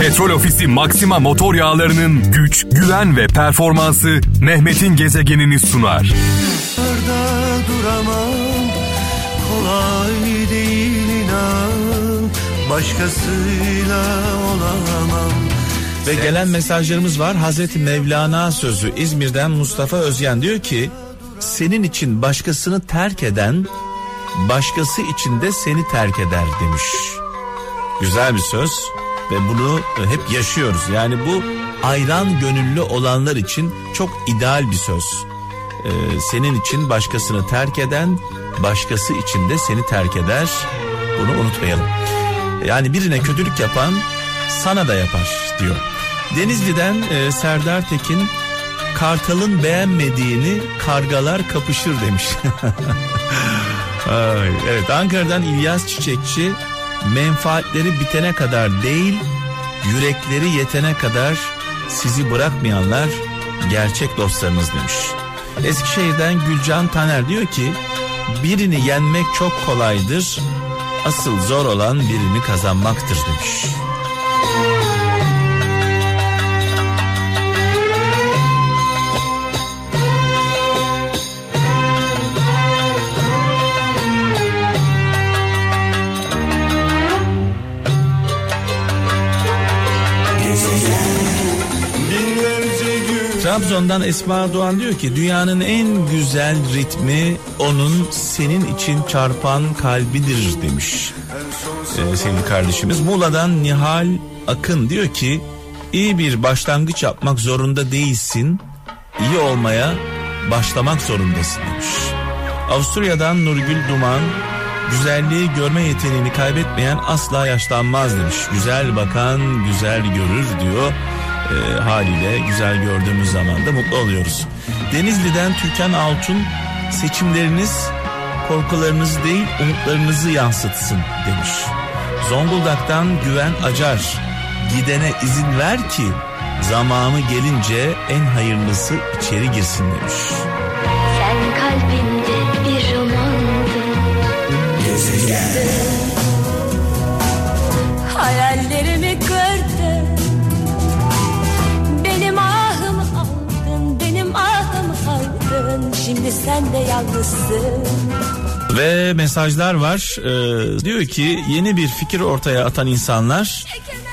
Petrol Ofisi Maxima motor yağlarının güç, güven ve performansı Mehmet'in gezegenini sunar. Arda duramam kolay değil inan başkasıyla olamam Ve gelen mesajlarımız var. Hazreti Mevlana sözü İzmir'den Mustafa Özyen diyor ki senin için başkasını terk eden başkası için de seni terk eder demiş. Güzel bir söz ve bunu hep yaşıyoruz. Yani bu ayran gönüllü olanlar için çok ideal bir söz. Ee, senin için başkasını terk eden başkası için de seni terk eder. Bunu unutmayalım. Yani birine kötülük yapan sana da yapar diyor. Denizli'den e, Serdar Tekin Kartal'ın beğenmediğini kargalar kapışır demiş. Ay, evet Ankara'dan İlyas Çiçekçi menfaatleri bitene kadar değil yürekleri yetene kadar sizi bırakmayanlar gerçek dostlarınız demiş. Eskişehir'den Gülcan Taner diyor ki birini yenmek çok kolaydır asıl zor olan birini kazanmaktır demiş. Trabzon'dan Esma Doğan diyor ki dünyanın en güzel ritmi onun senin için çarpan kalbidir demiş. Ee, sevgili kardeşimiz Muğla'dan Nihal Akın diyor ki iyi bir başlangıç yapmak zorunda değilsin. iyi olmaya başlamak zorundasın demiş. Avusturya'dan Nurgül Duman güzelliği görme yeteneğini kaybetmeyen asla yaşlanmaz demiş. Güzel bakan güzel görür diyor e, haliyle güzel gördüğümüz zaman da mutlu oluyoruz. Denizli'den Türkan Altun seçimleriniz korkularınızı değil umutlarınızı yansıtsın demiş. Zonguldak'tan Güven Acar gidene izin ver ki zamanı gelince en hayırlısı içeri girsin demiş. Aldın Şimdi sen de yalnızsın Ve mesajlar var. Ee, diyor ki yeni bir fikir ortaya atan insanlar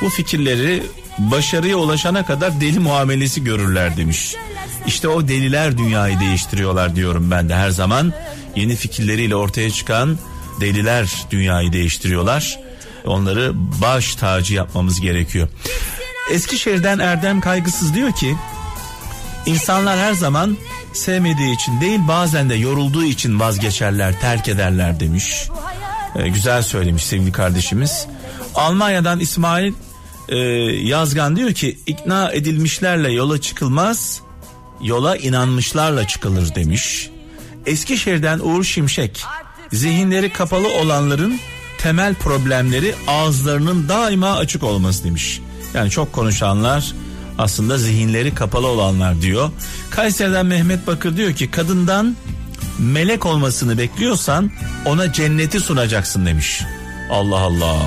bu fikirleri başarıya ulaşana kadar deli muamelesi görürler demiş. İşte o deliler dünyayı değiştiriyorlar diyorum ben de her zaman. Yeni fikirleriyle ortaya çıkan deliler dünyayı değiştiriyorlar. Onları baş tacı yapmamız gerekiyor. Eskişehir'den Erdem Kaygısız diyor ki İnsanlar her zaman sevmediği için değil bazen de yorulduğu için vazgeçerler, terk ederler demiş. Ee, güzel söylemiş sevgili kardeşimiz. Almanya'dan İsmail e, Yazgan diyor ki ikna edilmişlerle yola çıkılmaz, yola inanmışlarla çıkılır demiş. Eskişehir'den Uğur Şimşek zihinleri kapalı olanların temel problemleri ağızlarının daima açık olması demiş. Yani çok konuşanlar aslında zihinleri kapalı olanlar diyor. Kayseri'den Mehmet Bakır diyor ki kadından melek olmasını bekliyorsan ona cenneti sunacaksın demiş. Allah Allah.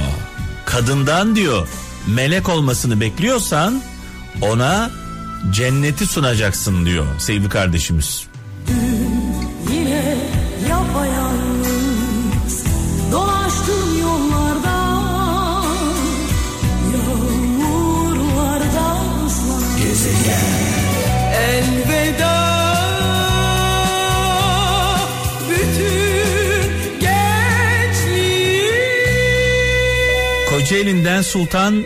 Kadından diyor melek olmasını bekliyorsan ona cenneti sunacaksın diyor sevgili kardeşimiz. Kocaeli'nden Sultan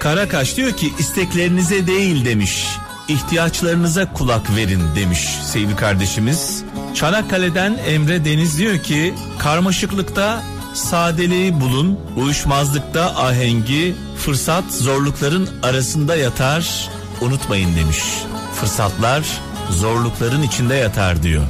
Karakaş diyor ki isteklerinize değil demiş. ihtiyaçlarınıza kulak verin demiş sevgili kardeşimiz. Çanakkale'den Emre Deniz diyor ki karmaşıklıkta sadeliği bulun, uyuşmazlıkta ahengi, fırsat zorlukların arasında yatar, unutmayın demiş. Fırsatlar zorlukların içinde yatar diyor.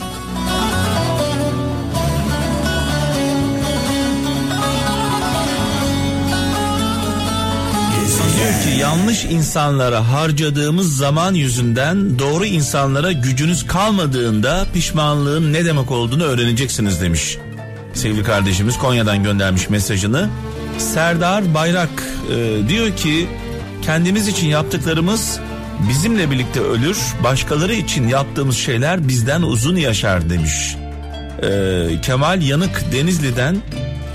Diyor ki yanlış insanlara harcadığımız zaman yüzünden doğru insanlara gücünüz kalmadığında pişmanlığın ne demek olduğunu öğreneceksiniz demiş. Sevgili kardeşimiz Konya'dan göndermiş mesajını. Serdar Bayrak e, diyor ki kendimiz için yaptıklarımız bizimle birlikte ölür, başkaları için yaptığımız şeyler bizden uzun yaşar demiş. E, Kemal Yanık Denizli'den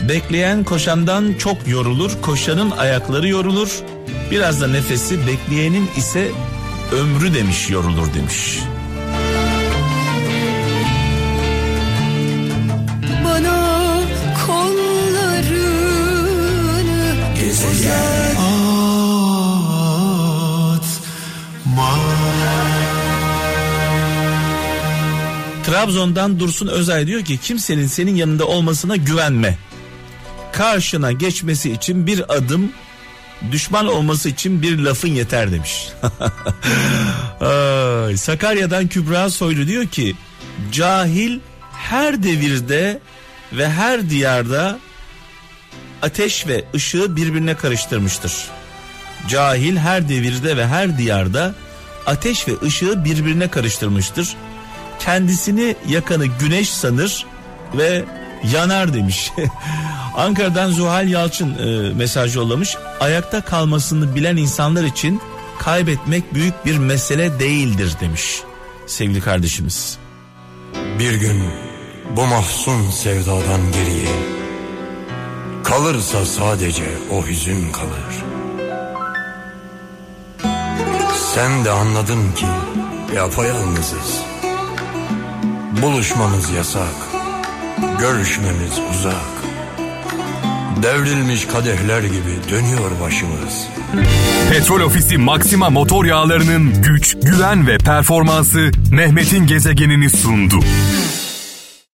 bekleyen koşandan çok yorulur, koşanın ayakları yorulur, biraz da nefesi bekleyenin ise ömrü demiş yorulur demiş. Bana kollarını Gezegen Atma Trabzon'dan Dursun Özay diyor ki kimsenin senin yanında olmasına güvenme. Karşına geçmesi için bir adım, düşman olması için bir lafın yeter demiş. Ay, Sakarya'dan Kübra Soylu diyor ki cahil her devirde ve her diyarda ateş ve ışığı birbirine karıştırmıştır. Cahil her devirde ve her diyarda ateş ve ışığı birbirine karıştırmıştır. Kendisini yakanı güneş sanır ve yanar demiş. Ankara'dan Zuhal Yalçın e, mesaj yollamış. Ayakta kalmasını bilen insanlar için kaybetmek büyük bir mesele değildir demiş sevgili kardeşimiz. Bir gün bu mahzun sevdadan geriye Kalırsa sadece o hüzün kalır Sen de anladın ki yapayalnızız Buluşmamız yasak Görüşmemiz uzak Devrilmiş kadehler gibi dönüyor başımız Petrol Ofisi Maxima motor yağlarının güç, güven ve performansı Mehmet'in gezegenini sundu.